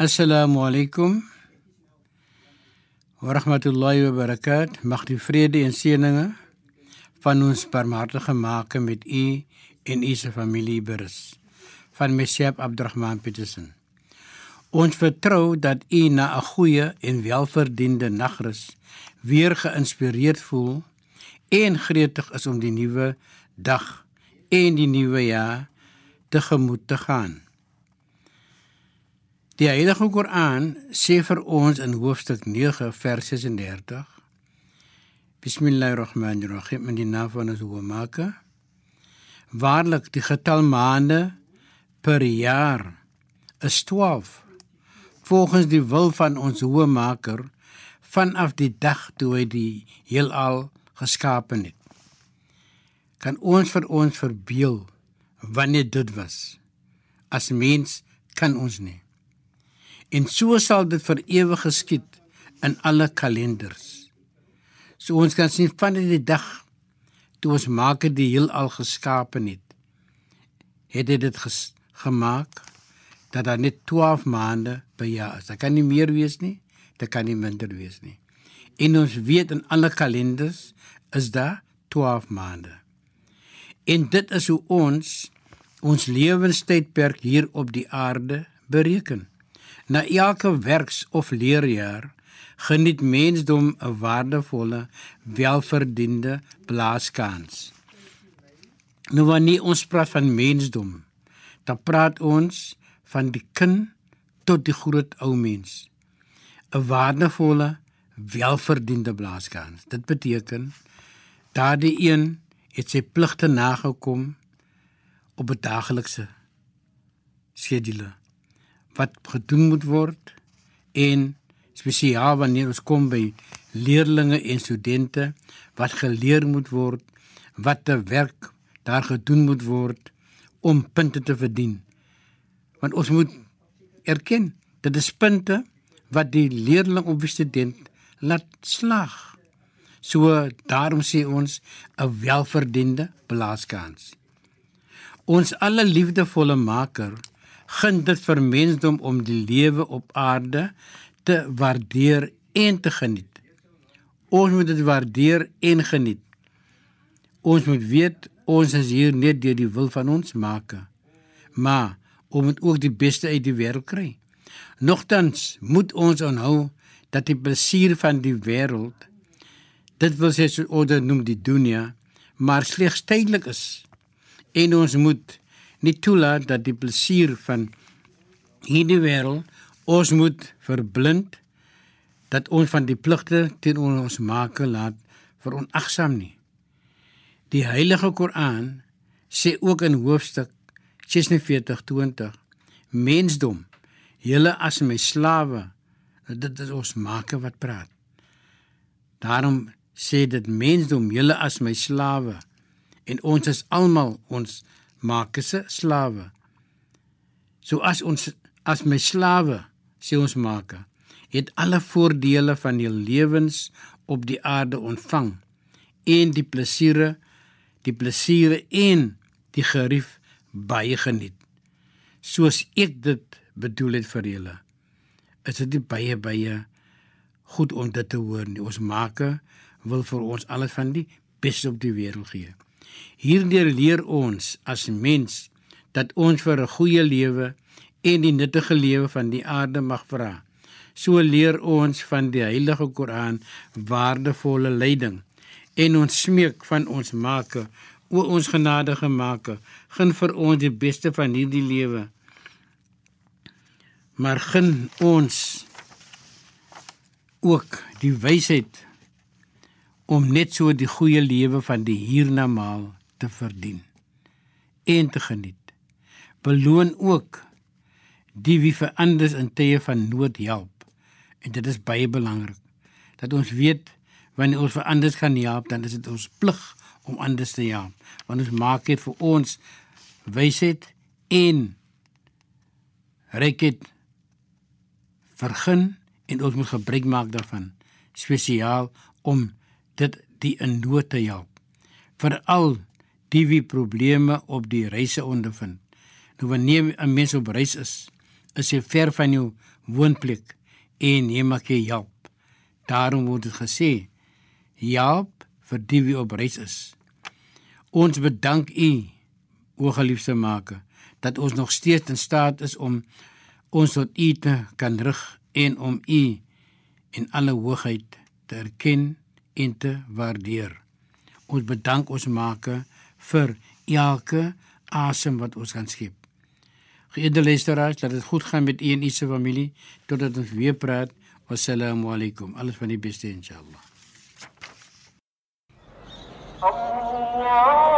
Assalamu alaykum. Wa rahmatullahi wa barakat. Mag die vrede en seëninge van ons barmhartige Maker met u en u se familie berus. Van Mesjeb Abdurrahman Petersen. Ons vertrou dat u na 'n goeie en welverdiende nagrus weer geïnspireerd voel en gretig is om die nuwe dag en die nuwe jaar tegemoet te gaan. Die Heilige Koran sê vir ons in hoofstuk 9 vers 36 Bismillahirrahmanirrahim in die naam van ons Hoëmaker. Waarlik die getal maande per jaar is 12 volgens die wil van ons Hoëmaker vanaf die dag toe hy die heelal geskape het. Kan ons vir ons verbeel wanneer dit was? As mens kan ons nie. En so sal dit vir ewig geskied in alle kalenders. So ons kan sien van die dag toe ons maak die heelal geskape het. Het dit ges, gemaak dat daar net 12 maande per jaar is. Dit kan nie meer wees nie dit kan nie minder wees nie. En ons weet in alle kalenders is daar 12 maande. En dit is hoe ons ons lewenstydperk hier op die aarde bereken. Na elke werks- of leerjaar geniet mensdom 'n waardevolle, welverdiende blaaskans. Nou wanneer ons praat van mensdom, dan praat ons van die kind tot die groot ou mens. 'n waardevolle, welverdiende blaaskans. Dit beteken daardie een het sy pligte nagekom op 'n daaglikse skedule wat gedoen moet word en spesiaal wanneer ons kom by leerlinge en studente wat geleer moet word wat te werk daar gedoen moet word om punte te verdien. Want ons moet erken dit is punte wat die leerling of die student laat slaag. So daarom sê ons 'n welverdiende blaaskans. Ons alle liefdevolle Maker gun dit vir mensdom om die lewe op aarde te waardeer en te geniet. Ons moet dit waardeer en geniet. Ons moet weet ons is hier net deur die wil van ons Maker. Maar om dit ook die beste uit die wêreld kry. Nogtans moet ons onthou dat die plesier van die wêreld dit wil sê so orde noem die dunia, maar slegs tydelik is. En ons moet nie toelaat dat die plesier van hierdie wêreld ons moet verblind dat ons van die pligte teenoor ons maak laat veronagsaam nie. Die Heilige Koran sê ook in hoofstuk 46:20 Mensdom Julle as my slawe, dit is ons maker wat praat. Daarom sê dit mensdom, julle as my slawe en ons is almal ons maker se slawe. So as ons as my slawe, sê ons maker, het alle voordele van die lewens op die aarde ontvang en die plesiere, die plesiere en die gerief baie geniet. Soos ek dit bedoel het vir julle. Is dit baie baie goed om dit te hoor nie. Ons maker wil vir ons alles van die beste op die wêreld gee. Hierdeur leer ons as mens dat ons vir 'n goeie lewe en die nuttige lewe van die aarde mag vra. So leer ons van die Heilige Koran waardevolle leiding en ons smeek van ons Maker, o ons genadige Maker, gun vir ons die beste van hierdie lewe maar gun ons ook die wysheid om net so die goeie lewe van die hiernamaal te verdien en te geniet. Beloon ook die wie verander in tye van nood help. En dit is baie belangrik dat ons weet wanneer ons verander kan help, dan is dit ons plig om ander te help. Want ons maak dit vir ons wysheid en rekit vergun en ons moet gebruik maak daarvan spesiaal om dit die in nood te help veral die wie probleme op die reise ondervind. Nou wanneer 'n mens op reis is is hy ver van jou woonplek en jy maak jy help. Daarom word dit gesê help vir die wie op reis is. Ons bedank u o geliefde maker dat ons nog steeds in staat is om ons tot U te kan rig en om U in alle hoogheid te erken en te waardeer. Ons bedank ons Maker vir elke asem wat ons kan skep. Geëerde luisteraars, laat dit goed gaan met u en u se familie totdat ons weer praat. Wassalamu alaykum. Alles van die beste inshallah. Allah